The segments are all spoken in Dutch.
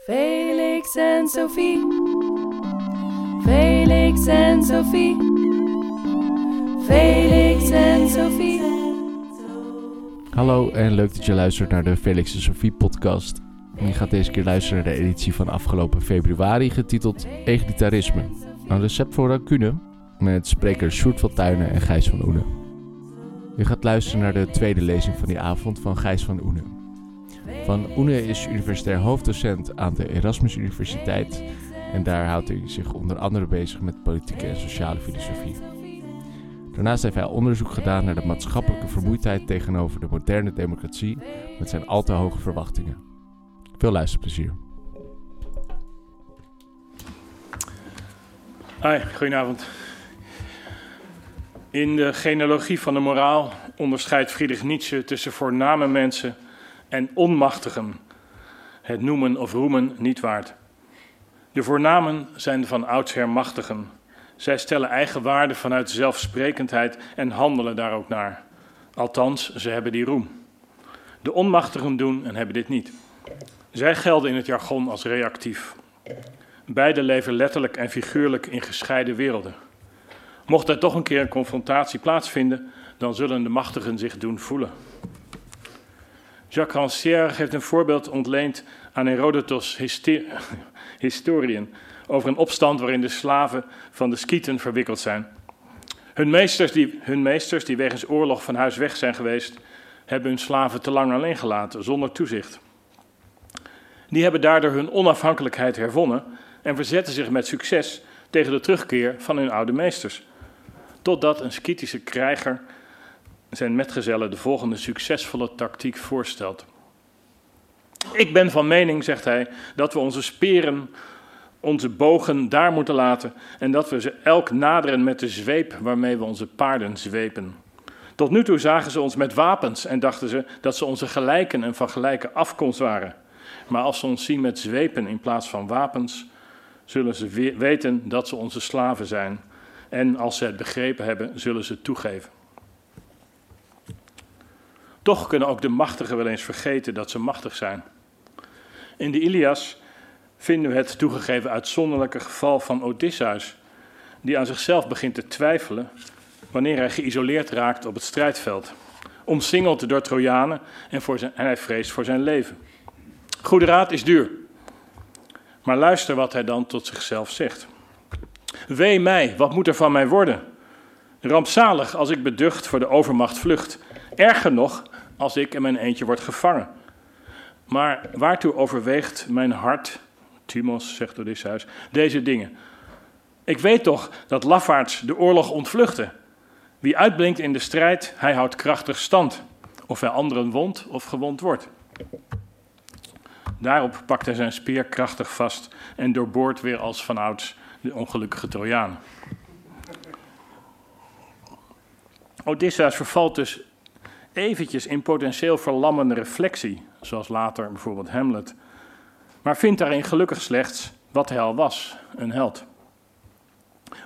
Felix en Sophie. Felix en Sophie. Felix en Sophie. Hallo en leuk dat je luistert naar de Felix en Sophie podcast. Je gaat deze keer luisteren naar de editie van afgelopen februari getiteld Egalitarisme. Een recept voor rancune met sprekers Sjoerd van Tuinen en Gijs van Oenen. Je gaat luisteren naar de tweede lezing van die avond van Gijs van Oenen. Van Oene is universitair hoofddocent aan de Erasmus Universiteit en daar houdt hij zich onder andere bezig met politieke en sociale filosofie. Daarnaast heeft hij onderzoek gedaan naar de maatschappelijke vermoeidheid tegenover de moderne democratie met zijn al te hoge verwachtingen. Veel luisterplezier. Hi, goedenavond. In de genealogie van de moraal onderscheidt Friedrich Nietzsche tussen voorname mensen en onmachtigen, het noemen of roemen niet waard. De voornamen zijn van oudsher machtigen. Zij stellen eigen waarde vanuit zelfsprekendheid en handelen daar ook naar. Althans, ze hebben die roem. De onmachtigen doen en hebben dit niet. Zij gelden in het jargon als reactief. Beide leven letterlijk en figuurlijk in gescheiden werelden. Mocht er toch een keer een confrontatie plaatsvinden, dan zullen de machtigen zich doen voelen. Jacques Rancière heeft een voorbeeld ontleend aan Herodotus' historien over een opstand waarin de slaven van de Skieten verwikkeld zijn. Hun meesters, die, hun meesters, die wegens oorlog van huis weg zijn geweest, hebben hun slaven te lang alleen gelaten, zonder toezicht. Die hebben daardoor hun onafhankelijkheid herwonnen en verzetten zich met succes tegen de terugkeer van hun oude meesters. Totdat een Skitische krijger zijn metgezellen de volgende succesvolle tactiek voorstelt. Ik ben van mening, zegt hij, dat we onze speren, onze bogen daar moeten laten en dat we ze elk naderen met de zweep waarmee we onze paarden zwepen. Tot nu toe zagen ze ons met wapens en dachten ze dat ze onze gelijken en van gelijke afkomst waren. Maar als ze ons zien met zwepen in plaats van wapens, zullen ze weten dat ze onze slaven zijn. En als ze het begrepen hebben, zullen ze toegeven. Toch kunnen ook de machtigen wel eens vergeten dat ze machtig zijn. In de Ilias vinden we het toegegeven uitzonderlijke geval van Odysseus, die aan zichzelf begint te twijfelen wanneer hij geïsoleerd raakt op het strijdveld, omsingeld door Trojanen en, voor zijn, hij vreest voor zijn leven. Goede raad is duur, maar luister wat hij dan tot zichzelf zegt. Wee mij, wat moet er van mij worden? Rampzalig als ik beducht voor de overmacht vlucht. Erger nog, als ik in mijn eentje word gevangen. Maar waartoe overweegt mijn hart, Timos, zegt Odysseus, deze dingen? Ik weet toch dat lafaards de oorlog ontvluchten. Wie uitblinkt in de strijd, hij houdt krachtig stand. Of hij anderen wondt of gewond wordt. Daarop pakt hij zijn speer krachtig vast en doorboort weer als vanouds de ongelukkige Trojanen. Odysseus vervalt dus eventjes in potentieel verlammende reflectie, zoals later bijvoorbeeld Hamlet, maar vindt daarin gelukkig slechts wat hij al was, een held.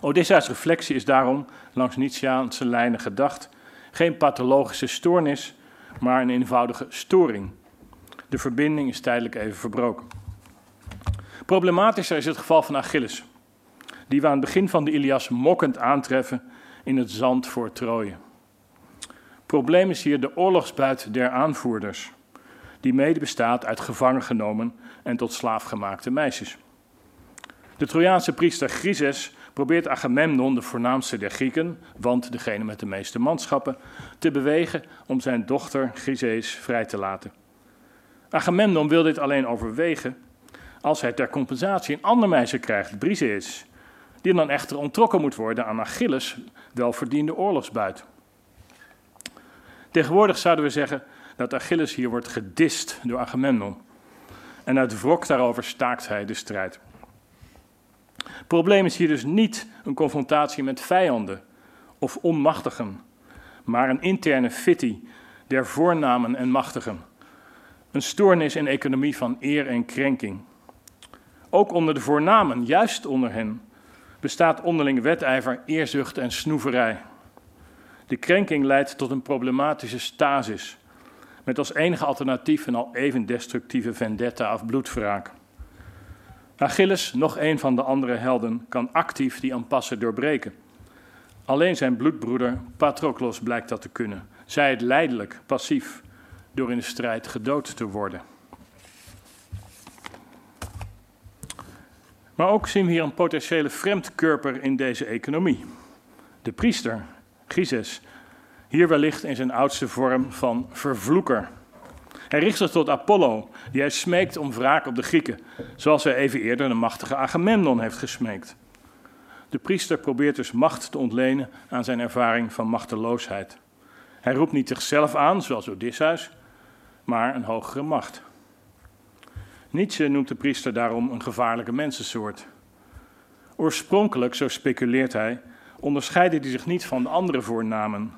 Odysseus' reflectie is daarom, langs Nietzscheaanse lijnen gedacht, geen pathologische stoornis, maar een eenvoudige storing. De verbinding is tijdelijk even verbroken. Problematischer is het geval van Achilles, die we aan het begin van de Ilias mokkend aantreffen in het zand voor Troje probleem is hier de oorlogsbuit der aanvoerders, die mede bestaat uit gevangen genomen en tot slaaf gemaakte meisjes. De Trojaanse priester Chryses probeert Agamemnon, de voornaamste der Grieken, want degene met de meeste manschappen, te bewegen om zijn dochter Chryseis vrij te laten. Agamemnon wil dit alleen overwegen als hij ter compensatie een ander meisje krijgt, Briseis, die dan echter ontrokken moet worden aan Achilles' welverdiende oorlogsbuit. Tegenwoordig zouden we zeggen dat Achilles hier wordt gedist door Agamemnon. En uit wrok daarover staakt hij de strijd. Het probleem is hier dus niet een confrontatie met vijanden of onmachtigen, maar een interne fitty der voornamen en machtigen. Een stoornis in economie van eer en krenking. Ook onder de voornamen, juist onder hen, bestaat onderling wedijver, eerzucht en snoeverij. De krenking leidt tot een problematische stasis, met als enige alternatief een al even destructieve vendetta of bloedwraak. Achilles, nog een van de andere helden, kan actief die impasse doorbreken. Alleen zijn bloedbroeder Patroklos blijkt dat te kunnen. Zij het leidelijk, passief, door in de strijd gedood te worden. Maar ook zien we hier een potentiële vreemdkörper in deze economie. De priester, Gyses, hier wellicht in zijn oudste vorm van vervloeker. Hij richt zich tot Apollo, die hij smeekt om wraak op de Grieken, zoals hij even eerder de machtige Agamemnon heeft gesmeekt. De priester probeert dus macht te ontlenen aan zijn ervaring van machteloosheid. Hij roept niet zichzelf aan, zoals Odysseus, maar een hogere macht. Nietzsche noemt de priester daarom een gevaarlijke mensensoort. Oorspronkelijk, zo speculeert hij, onderscheidde hij zich niet van de andere voornamen.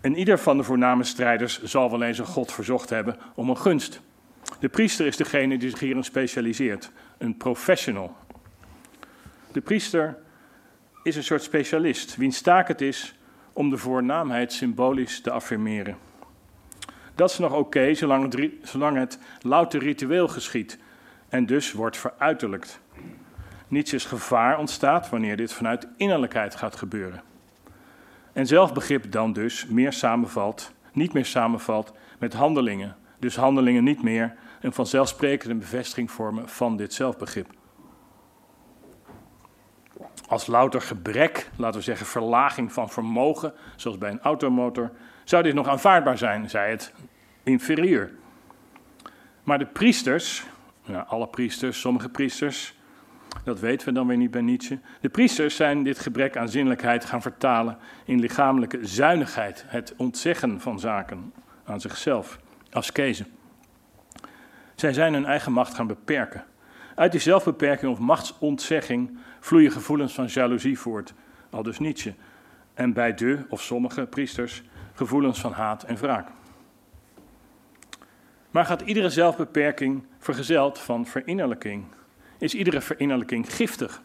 En ieder van de voorname strijders zal wel eens een god verzocht hebben om een gunst. De priester is degene die zich hierin specialiseert, een professional. De priester is een soort specialist, wiens taak het is om de voornaamheid symbolisch te affirmeren. Dat is nog oké zolang, het, zolang het louter ritueel geschiet en dus wordt veruiterlijkt. Nietzsche's gevaar ontstaat wanneer dit vanuit innerlijkheid gaat gebeuren. En zelfbegrip dan dus meer samenvalt, niet meer samenvalt met handelingen. Dus handelingen niet meer een vanzelfsprekende bevestiging vormen van dit zelfbegrip. Als louter gebrek, laten we zeggen verlaging van vermogen, zoals bij een automotor, zou dit nog aanvaardbaar zijn, zij het inferieur. Maar de priesters, alle priesters, sommige priesters, dat weten we dan weer niet bij Nietzsche. De priesters zijn dit gebrek aan zinnelijkheid gaan vertalen in lichamelijke zuinigheid, het ontzeggen van zaken aan zichzelf, ascese. Zij zijn hun eigen macht gaan beperken. Uit die zelfbeperking of machtsontzegging vloeien gevoelens van jaloezie voort, al dus Nietzsche. En bij de, of sommige priesters, gevoelens van haat en wraak. Maar gaat iedere zelfbeperking vergezeld van verinnerlijking? Is iedere verinnerlijking giftig?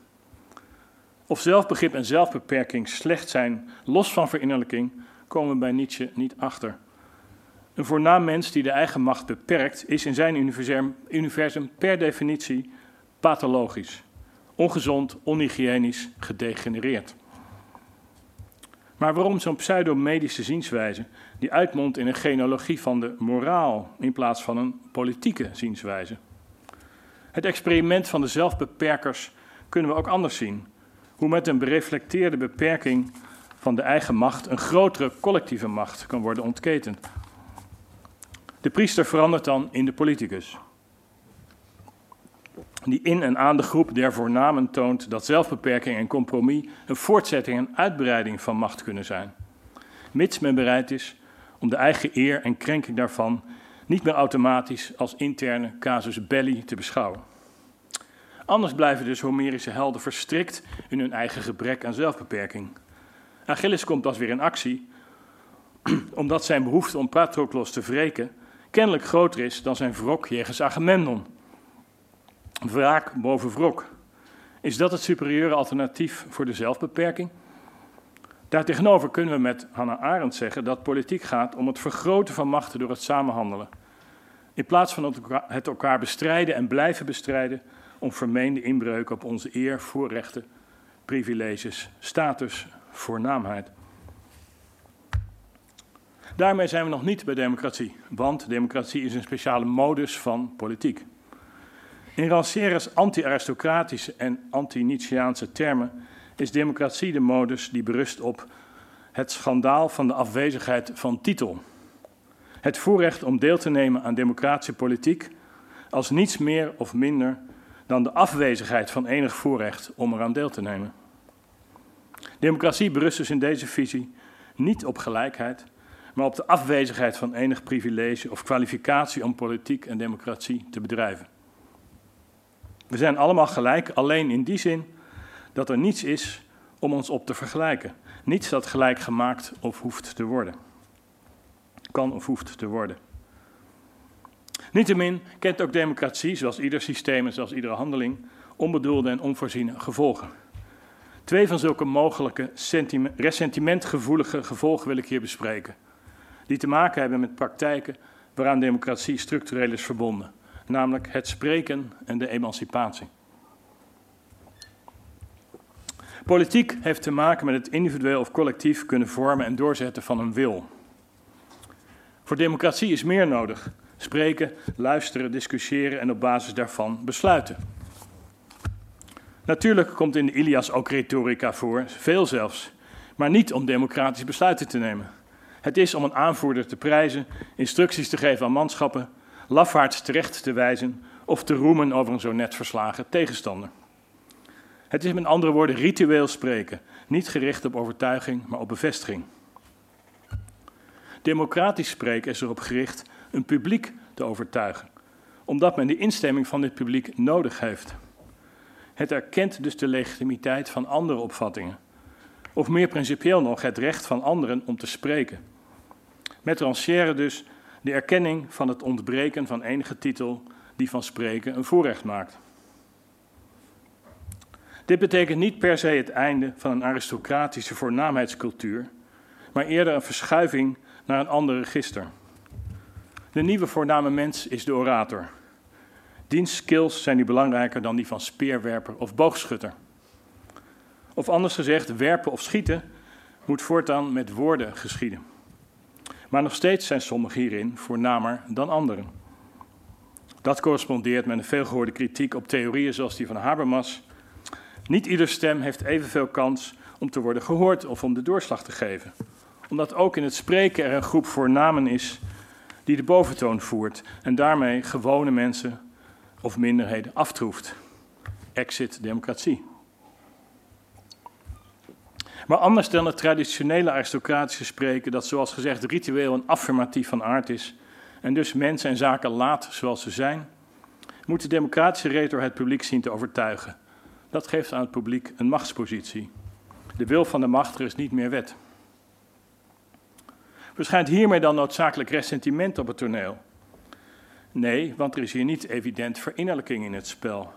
Of zelfbegrip en zelfbeperking slecht zijn, los van verinnerlijking, komen we bij Nietzsche niet achter. Een voornaam mens die de eigen macht beperkt, is in zijn universum, per definitie pathologisch, ongezond, onhygiënisch, gedegenereerd. Maar waarom zo'n pseudomedische zienswijze die uitmondt in een genealogie van de moraal in plaats van een politieke zienswijze? Het experiment van de zelfbeperkers kunnen we ook anders zien. Hoe met een bereflecteerde beperking van de eigen macht een grotere collectieve macht kan worden ontketend. De priester verandert dan in de politicus. Die in en aan de groep der voornamen toont dat zelfbeperking en compromis een voortzetting en uitbreiding van macht kunnen zijn. Mits men bereid is om de eigen eer en krenking daarvan niet meer automatisch als interne casus belli te beschouwen. Anders blijven dus Homerische helden verstrikt in hun eigen gebrek aan zelfbeperking. Achilles komt pas weer in actie, omdat zijn behoefte om Patroklos te wreken kennelijk groter is dan zijn wrok jegens Agamemnon. Wraak boven wrok. Is dat het superieure alternatief voor de zelfbeperking? Daartegenover kunnen we met Hannah Arendt zeggen dat politiek gaat om het vergroten van machten door het samenhandelen. In plaats van het elkaar bestrijden en blijven bestrijden om vermeende inbreuken op onze eer, voorrechten, privileges, status, voornaamheid. Daarmee zijn we nog niet bij democratie, want democratie is een speciale modus van politiek. In Rancière's anti-aristocratische en anti-Nietzscheaanse termen is democratie de modus die berust op het schandaal van de afwezigheid van titel. Het voorrecht om deel te nemen aan democratische politiek als niets meer of minder dan de afwezigheid van enig voorrecht om eraan deel te nemen. Democratie berust dus in deze visie niet op gelijkheid, maar op de afwezigheid van enig privilege of kwalificatie om politiek en democratie te bedrijven. We zijn allemaal gelijk, alleen in die zin dat er niets is om ons op te vergelijken. Niets dat gelijk gemaakt of hoeft te worden. Kan of hoeft te worden. Niettemin kent ook democratie, zoals ieder systeem en zoals iedere handeling, onbedoelde en onvoorziene gevolgen. Twee van zulke mogelijke ressentimentgevoelige gevolgen wil ik hier bespreken, die te maken hebben met praktijken waaraan democratie structureel is verbonden namelijk het spreken en de emancipatie. Politiek heeft te maken met het individueel of collectief kunnen vormen en doorzetten van een wil. Voor democratie is meer nodig. Spreken, luisteren, discussiëren en op basis daarvan besluiten. Natuurlijk komt in de Ilias ook retorica voor, veel zelfs, maar niet om democratische besluiten te nemen. Het is om een aanvoerder te prijzen, instructies te geven aan manschappen, lafaards terecht te wijzen of te roemen over een zo net verslagen tegenstander. Het is met andere woorden ritueel spreken, niet gericht op overtuiging, maar op bevestiging. Democratisch spreken is erop gericht een publiek te overtuigen, omdat men de instemming van dit publiek nodig heeft. Het erkent dus de legitimiteit van andere opvattingen, of meer principieel nog het recht van anderen om te spreken. Met rancière dus de erkenning van het ontbreken van enige titel die van spreken een voorrecht maakt. Dit betekent niet per se het einde van een aristocratische voornaamheidscultuur, maar eerder een verschuiving naar een ander register. De nieuwe voorname mens is de orator. Diens skills zijn nu belangrijker dan die van speerwerper of boogschutter. Of anders gezegd, werpen of schieten moet voortaan met woorden geschieden. Maar nog steeds zijn sommigen hierin voornamer dan anderen. Dat correspondeert met een veelgehoorde kritiek op theorieën zoals die van Habermas. Niet ieder stem heeft evenveel kans om te worden gehoord of om de doorslag te geven. Omdat ook in het spreken er een groep voornamen is die de boventoon voert en daarmee gewone mensen of minderheden aftroeft. Exit democratie. Maar anders dan het traditionele aristocratische spreken, dat zoals gezegd ritueel en affirmatief van aard is, en dus mensen en zaken laat zoals ze zijn, moet de democratische retor het publiek zien te overtuigen. Dat geeft aan het publiek een machtspositie. De wil van de machtiger is niet meer wet. Verschijnt hiermee dan noodzakelijk ressentiment op het toneel? Nee, want er is hier niet evident verinnerlijking in het spel.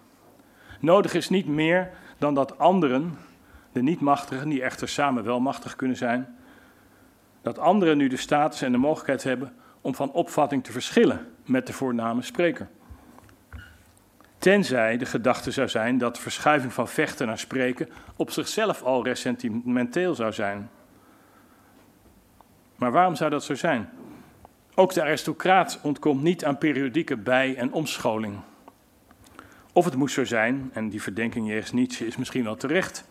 Nodig is niet meer dan dat anderen, de niet-machtigen, die echter samen wel machtig kunnen zijn, dat anderen nu de status en de mogelijkheid hebben om van opvatting te verschillen met de voorname spreker. Tenzij de gedachte zou zijn dat verschuiving van vechten naar spreken op zichzelf al ressentimenteel zou zijn. Maar waarom zou dat zo zijn? Ook de aristocraat ontkomt niet aan periodieke bij- en omscholing. Of het moest zo zijn, en die verdenking jegens Nietzsche is misschien wel terecht,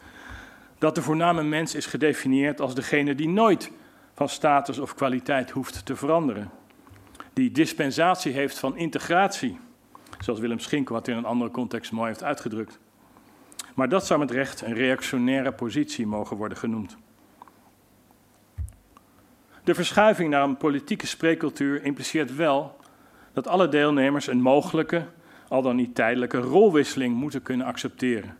dat de voorname mens is gedefinieerd als degene die nooit van status of kwaliteit hoeft te veranderen. Die dispensatie heeft van integratie, zoals Willem Schinkel wat in een andere context mooi heeft uitgedrukt. Maar dat zou met recht een reactionaire positie mogen worden genoemd. De verschuiving naar een politieke spreekcultuur impliceert wel dat alle deelnemers een mogelijke, al dan niet tijdelijke, rolwisseling moeten kunnen accepteren.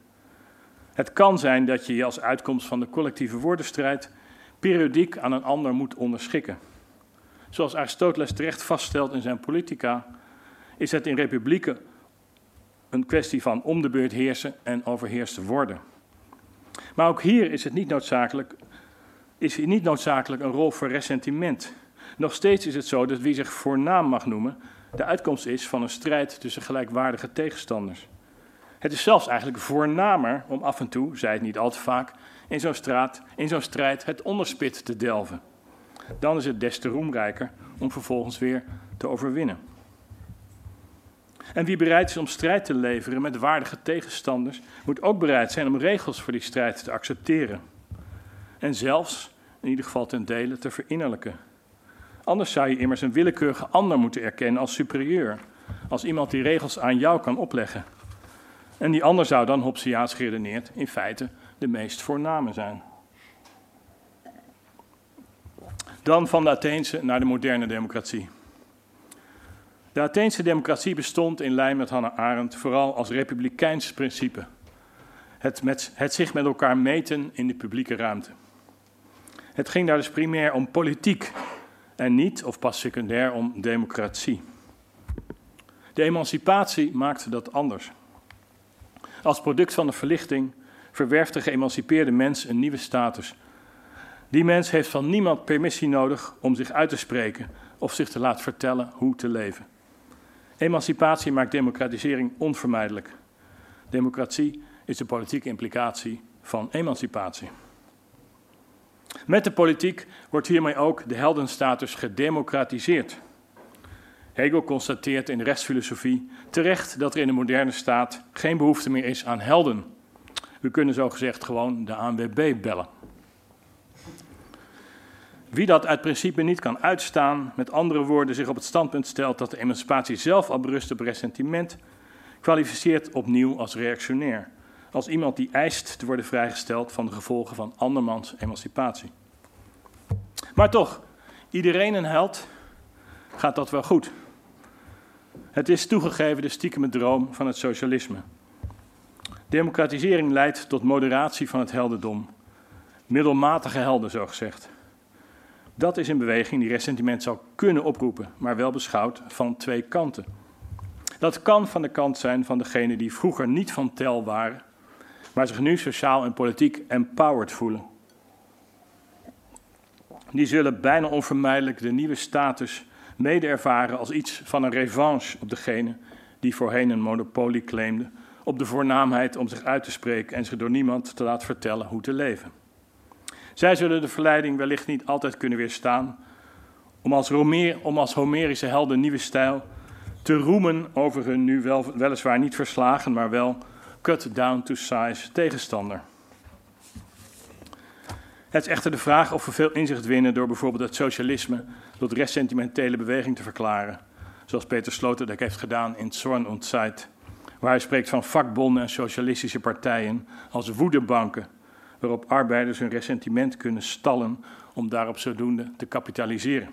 Het kan zijn dat je je als uitkomst van de collectieve woordenstrijd periodiek aan een ander moet onderschikken. Zoals Aristoteles terecht vaststelt in zijn Politica, is het in republieken een kwestie van om de beurt heersen en overheerst worden. Maar ook hier is het niet noodzakelijk is niet noodzakelijk een rol voor ressentiment. Nog steeds is het zo dat wie zich voornaam mag noemen, de uitkomst is van een strijd tussen gelijkwaardige tegenstanders. Het is zelfs eigenlijk voornamer om af en toe, zij het niet al te vaak, in zo'n, straat, in zo'n strijd het onderspit te delven. Dan is het des te roemrijker om vervolgens weer te overwinnen. En wie bereid is om strijd te leveren met waardige tegenstanders, moet ook bereid zijn om regels voor die strijd te accepteren. En zelfs in ieder geval ten dele, te verinnerlijken. Anders zou je immers een willekeurige ander moeten erkennen als superieur, als iemand die regels aan jou kan opleggen. En die ander zou dan, Hobbesiaans geredeneerd, in feite de meest voorname zijn. Dan van de Atheense naar de moderne democratie. De Atheense democratie bestond in lijn met Hannah Arendt vooral als republikeins principe. Het, met, het zich met elkaar meten in de publieke ruimte. Het ging daar dus primair om politiek en niet, of pas secundair, om democratie. De emancipatie maakte dat anders. Als product van de verlichting verwerft de geëmancipeerde mens een nieuwe status. Die mens heeft van niemand permissie nodig om zich uit te spreken of zich te laten vertellen hoe te leven. Emancipatie maakt democratisering onvermijdelijk. Democratie is de politieke implicatie van emancipatie. Met de politiek wordt hiermee ook de heldenstatus gedemocratiseerd. Hegel constateert in de rechtsfilosofie terecht dat er in de moderne staat geen behoefte meer is aan helden. We kunnen zo gezegd gewoon de ANWB bellen. Wie dat uit principe niet kan uitstaan, met andere woorden zich op het standpunt stelt dat de emancipatie zelf al berust op ressentiment, kwalificeert opnieuw als reactionair. Als iemand die eist te worden vrijgesteld van de gevolgen van andermans emancipatie. Maar toch, iedereen een held, gaat dat wel goed. Het is toegegeven de stiekeme droom van het socialisme. Democratisering leidt tot moderatie van het heldendom. Middelmatige helden, zo gezegd. Dat is een beweging die ressentiment zou kunnen oproepen, maar wel beschouwd van twee kanten. Dat kan van de kant zijn van degenen die vroeger niet van tel waren, maar zich nu sociaal en politiek empowered voelen. Die zullen bijna onvermijdelijk de nieuwe status mede ervaren als iets van een revanche op degene die voorheen een monopolie claimde, op de voornaamheid om zich uit te spreken en zich door niemand te laten vertellen hoe te leven. Zij zullen de verleiding wellicht niet altijd kunnen weerstaan om als, Romeer, om als Homerische helden nieuwe stijl te roemen over hun nu wel, weliswaar niet verslagen, maar wel cut down to size tegenstander. Het is echter de vraag of we veel inzicht winnen door bijvoorbeeld het socialisme tot ressentimentele beweging te verklaren, zoals Peter Sloterdijk heeft gedaan in Zorn und Zeit, waar hij spreekt van vakbonden en socialistische partijen als woedebanken waarop arbeiders hun ressentiment kunnen stallen om daarop zodoende te kapitaliseren.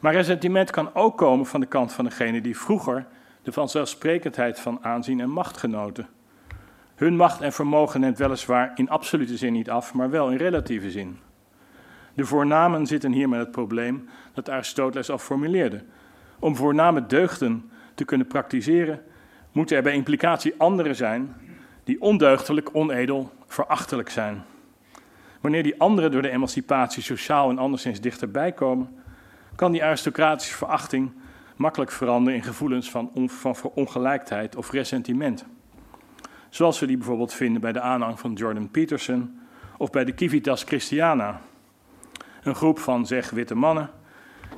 Maar ressentiment kan ook komen van de kant van degene die vroeger de vanzelfsprekendheid van aanzien en macht genoten. Hun macht en vermogen neemt weliswaar in absolute zin niet af, maar wel in relatieve zin. De voornamen zitten hier met het probleem dat Aristoteles al formuleerde. Om voorname deugden te kunnen praktiseren, moeten er bij implicatie anderen zijn die ondeugdelijk, onedel, verachtelijk zijn. Wanneer die anderen door de emancipatie sociaal en anderszins dichterbij komen, kan die aristocratische verachting makkelijk veranderen in gevoelens van, van ongelijkheid of ressentiment. Zoals we die bijvoorbeeld vinden bij de aanhang van Jordan Peterson of bij de Civitas Christiana. Een groep van zeg witte mannen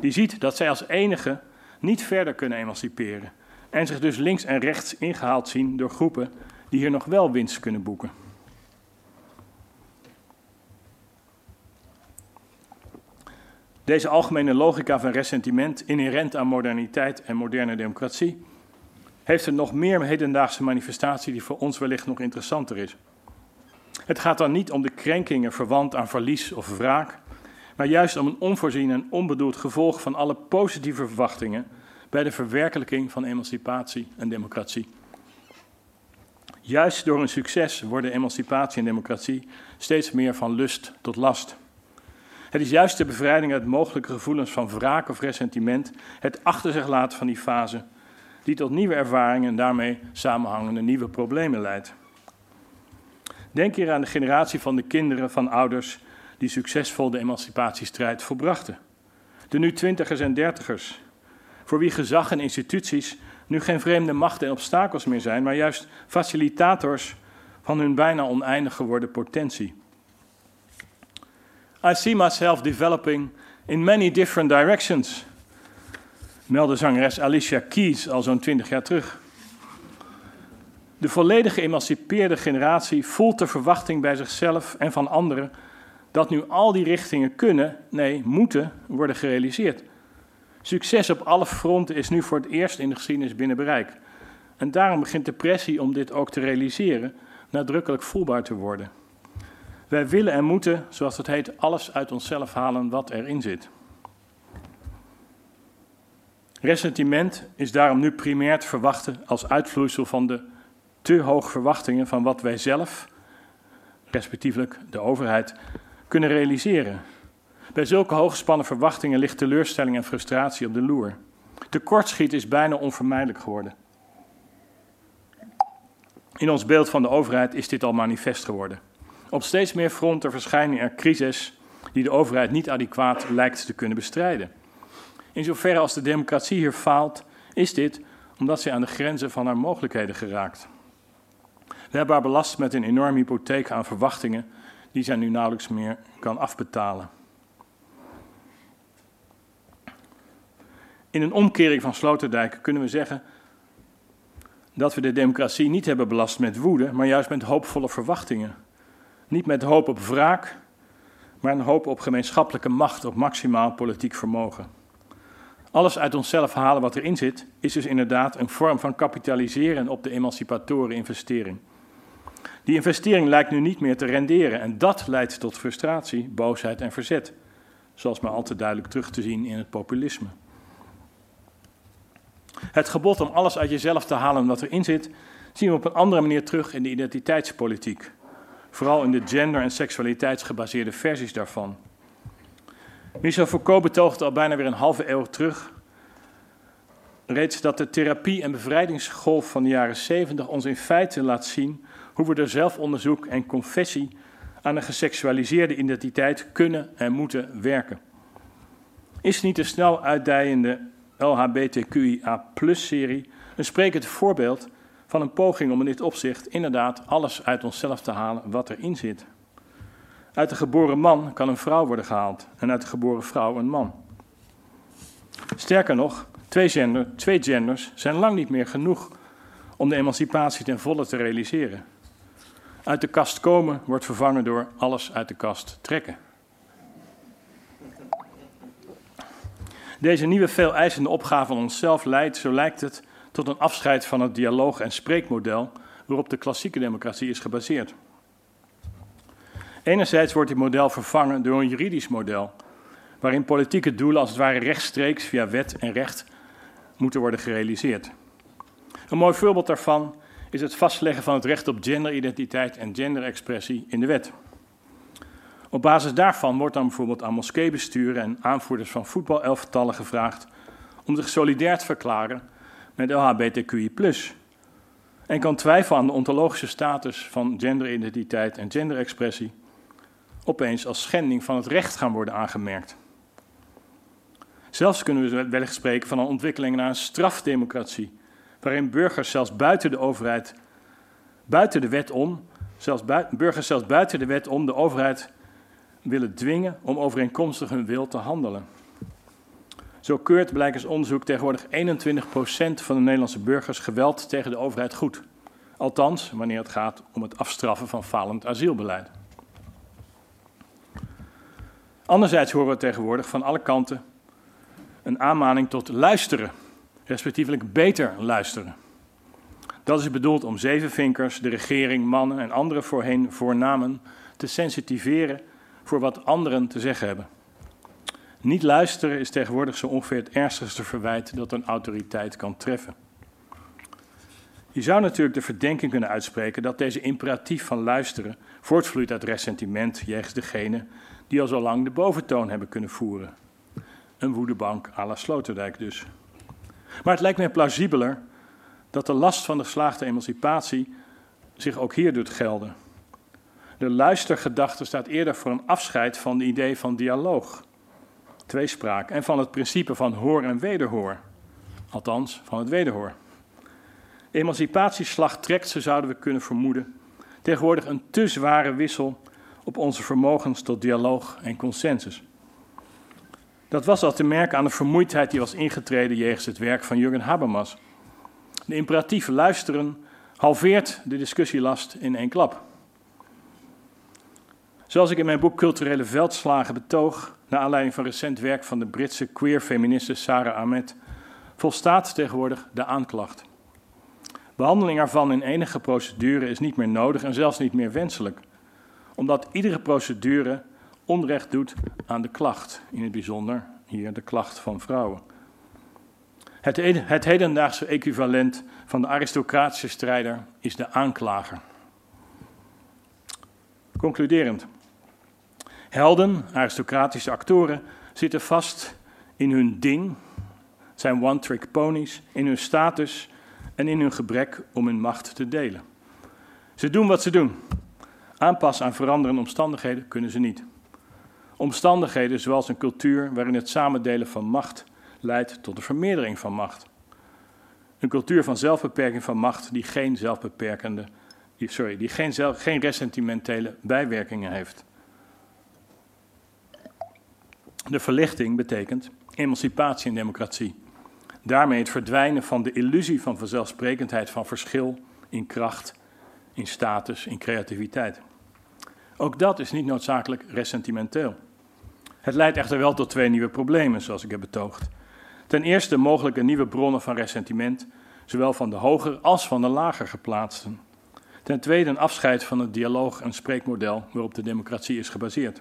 die ziet dat zij als enige niet verder kunnen emanciperen en zich dus links en rechts ingehaald zien door groepen die hier nog wel winst kunnen boeken. Deze algemene logica van ressentiment, inherent aan moderniteit en moderne democratie, heeft een nog meer hedendaagse manifestatie die voor ons wellicht nog interessanter is. Het gaat dan niet om de krenkingen verwant aan verlies of wraak, maar juist om een onvoorzien en onbedoeld gevolg van alle positieve verwachtingen bij de verwerkelijking van emancipatie en democratie. Juist door hun succes worden emancipatie en democratie steeds meer van lust tot last. Het is juist de bevrijding uit mogelijke gevoelens van wraak of ressentiment, het achter zich laten van die fase, die tot nieuwe ervaringen en daarmee samenhangende nieuwe problemen leidt. Denk hier aan de generatie van de kinderen van ouders die succesvol de emancipatiestrijd volbrachten. De nu twintigers en dertigers, voor wie gezag en instituties nu geen vreemde machten en obstakels meer zijn, maar juist facilitators van hun bijna oneindig geworden potentie. I see myself developing in many different directions, meldde zangeres Alicia Keys al zo'n twintig jaar terug. De volledig geëmancipeerde generatie voelt de verwachting bij zichzelf en van anderen dat nu al die richtingen kunnen, nee, moeten worden gerealiseerd. Succes op alle fronten is nu voor het eerst in de geschiedenis binnen bereik. En daarom begint de pressie om dit ook te realiseren nadrukkelijk voelbaar te worden. Wij willen en moeten, zoals het heet, alles uit onszelf halen wat erin zit. Ressentiment is daarom nu primair te verwachten als uitvloeisel van de te hoge verwachtingen van wat wij zelf, respectievelijk de overheid, kunnen realiseren. Bij zulke hooggespannen verwachtingen ligt teleurstelling en frustratie op de loer. Tekortschiet is bijna onvermijdelijk geworden. In ons beeld van de overheid is dit al manifest geworden. Op steeds meer fronten verschijnen er crises die de overheid niet adequaat lijkt te kunnen bestrijden. In zoverre als de democratie hier faalt, is dit omdat zij aan de grenzen van haar mogelijkheden geraakt. We hebben haar belast met een enorme hypotheek aan verwachtingen die zij nu nauwelijks meer kan afbetalen. In een omkering van Sloterdijk kunnen we zeggen dat we de democratie niet hebben belast met woede, maar juist met hoopvolle verwachtingen. Niet met hoop op wraak, maar een hoop op gemeenschappelijke macht, op maximaal politiek vermogen. Alles uit onszelf halen wat erin zit, is dus inderdaad een vorm van kapitaliseren op de emancipatoren investering. Die investering lijkt nu niet meer te renderen en dat leidt tot frustratie, boosheid en verzet, zoals maar al te duidelijk terug te zien in het populisme. Het gebod om alles uit jezelf te halen wat erin zit, zien we op een andere manier terug in de identiteitspolitiek. Vooral in de gender- en seksualiteitsgebaseerde versies daarvan. Michel Foucault betoogde al bijna weer een halve eeuw terug reeds dat de therapie- en bevrijdingsgolf van de jaren 70 ons in feite laat zien hoe we door zelfonderzoek en confessie aan een geseksualiseerde identiteit kunnen en moeten werken. Is niet de snel uitdijende LHBTQIA-serie een sprekend voorbeeld van een poging om in dit opzicht inderdaad alles uit onszelf te halen wat erin zit. Uit de geboren man kan een vrouw worden gehaald en uit de geboren vrouw een man. Sterker nog, twee, gender, twee genders zijn lang niet meer genoeg om de emancipatie ten volle te realiseren. Uit de kast komen wordt vervangen door alles uit de kast trekken. Deze nieuwe veel eisende opgave van onszelf leidt, zo lijkt het, tot een afscheid van het dialoog- en spreekmodel waarop de klassieke democratie is gebaseerd. Enerzijds wordt dit model vervangen door een juridisch model, waarin politieke doelen als het ware rechtstreeks via wet en recht moeten worden gerealiseerd. Een mooi voorbeeld daarvan is het vastleggen van het recht op genderidentiteit en genderexpressie in de wet. Op basis daarvan wordt dan bijvoorbeeld aan moskeebesturen en aanvoerders van voetbalelftallen gevraagd om zich solidair te verklaren met LHBTQI+. En kan twijfel aan de ontologische status van genderidentiteit en genderexpressie opeens als schending van het recht gaan worden aangemerkt. Zelfs kunnen we wellicht spreken van een ontwikkeling naar een strafdemocratie, waarin burgers zelfs buiten de overheid, buiten de wet om, zelfs burgers zelfs buiten de wet om de overheid willen dwingen om overeenkomstig hun wil te handelen. Zo keurt blijkens onderzoek tegenwoordig 21% van de Nederlandse burgers geweld tegen de overheid goed. Althans, wanneer het gaat om het afstraffen van falend asielbeleid. Anderzijds horen we tegenwoordig van alle kanten een aanmaning tot luisteren, respectievelijk beter luisteren. Dat is bedoeld om zevenvinkers, de regering, mannen en andere voorheen voornamen te sensitiveren voor wat anderen te zeggen hebben. Niet luisteren is tegenwoordig zo ongeveer het ernstigste verwijt dat een autoriteit kan treffen. Je zou natuurlijk de verdenking kunnen uitspreken dat deze imperatief van luisteren voortvloeit uit ressentiment jegens degene die al zo lang de boventoon hebben kunnen voeren. Een woedebank à la Sloterdijk dus. Maar het lijkt mij plausibeler dat de last van de geslaagde emancipatie zich ook hier doet gelden. De luistergedachte staat eerder voor een afscheid van het idee van dialoog, tweespraak en van het principe van hoor en wederhoor. Althans, van het wederhoor. Emancipatieslag trekt, zo zouden we kunnen vermoeden, tegenwoordig een te zware wissel op onze vermogens tot dialoog en consensus. Dat was al te merken aan de vermoeidheid die was ingetreden jegens het werk van Jurgen Habermas. De imperatief luisteren halveert de discussielast in één klap. Zoals ik in mijn boek Culturele Veldslagen betoog, naar aanleiding van recent werk van de Britse queer-feministe Sarah Ahmed, volstaat tegenwoordig de aanklacht. Behandeling ervan in enige procedure is niet meer nodig en zelfs niet meer wenselijk, omdat iedere procedure onrecht doet aan de klacht, in het bijzonder hier de klacht van vrouwen. Het, het hedendaagse equivalent van de aristocratische strijder is de aanklager. Concluderend. Helden, aristocratische actoren, zitten vast in hun ding, zijn one-trick ponies, in hun status en in hun gebrek om hun macht te delen. Ze doen wat ze doen. Aanpassen aan veranderende omstandigheden kunnen ze niet. Omstandigheden zoals een cultuur waarin het samendelen van macht leidt tot een vermeerdering van macht. Een cultuur van zelfbeperking van macht die geen zelfbeperkende, sorry, die geen, zelf, geen resentimentele bijwerkingen heeft. De verlichting betekent emancipatie en democratie. Daarmee het verdwijnen van de illusie van vanzelfsprekendheid van verschil in kracht, in status, in creativiteit. Ook dat is niet noodzakelijk resentimenteel. Het leidt echter wel tot twee nieuwe problemen, zoals ik heb betoogd. Ten eerste mogelijke nieuwe bronnen van ressentiment, zowel van de hoger als van de lager geplaatsten. Ten tweede een afscheid van het dialoog- en spreekmodel waarop de democratie is gebaseerd.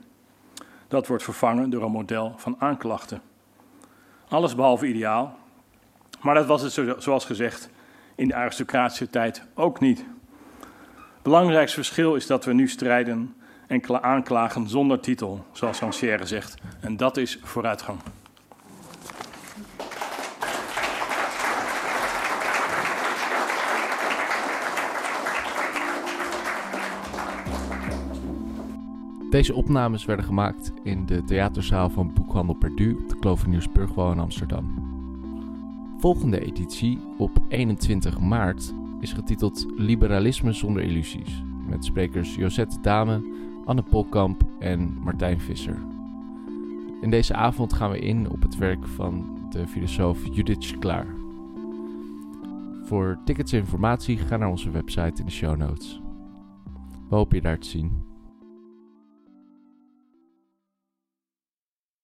Dat wordt vervangen door een model van aanklachten. Alles behalve ideaal, maar dat was het zoals gezegd in de aristocratische tijd ook niet. Belangrijkste verschil is dat we nu strijden en aanklagen zonder titel, zoals Rancière zegt. En dat is vooruitgang. Deze opnames werden gemaakt in de theaterzaal van Boekhandel Perdu op de Kloveniersburgwal in Amsterdam. Volgende editie op 21 maart is getiteld Liberalisme zonder illusies, met sprekers Josette Dame, Anne Polkamp en Martijn Visser. In deze avond gaan we in op het werk van de filosoof Judith Klaar. Voor tickets en informatie ga naar onze website in de show notes. We hopen je daar te zien.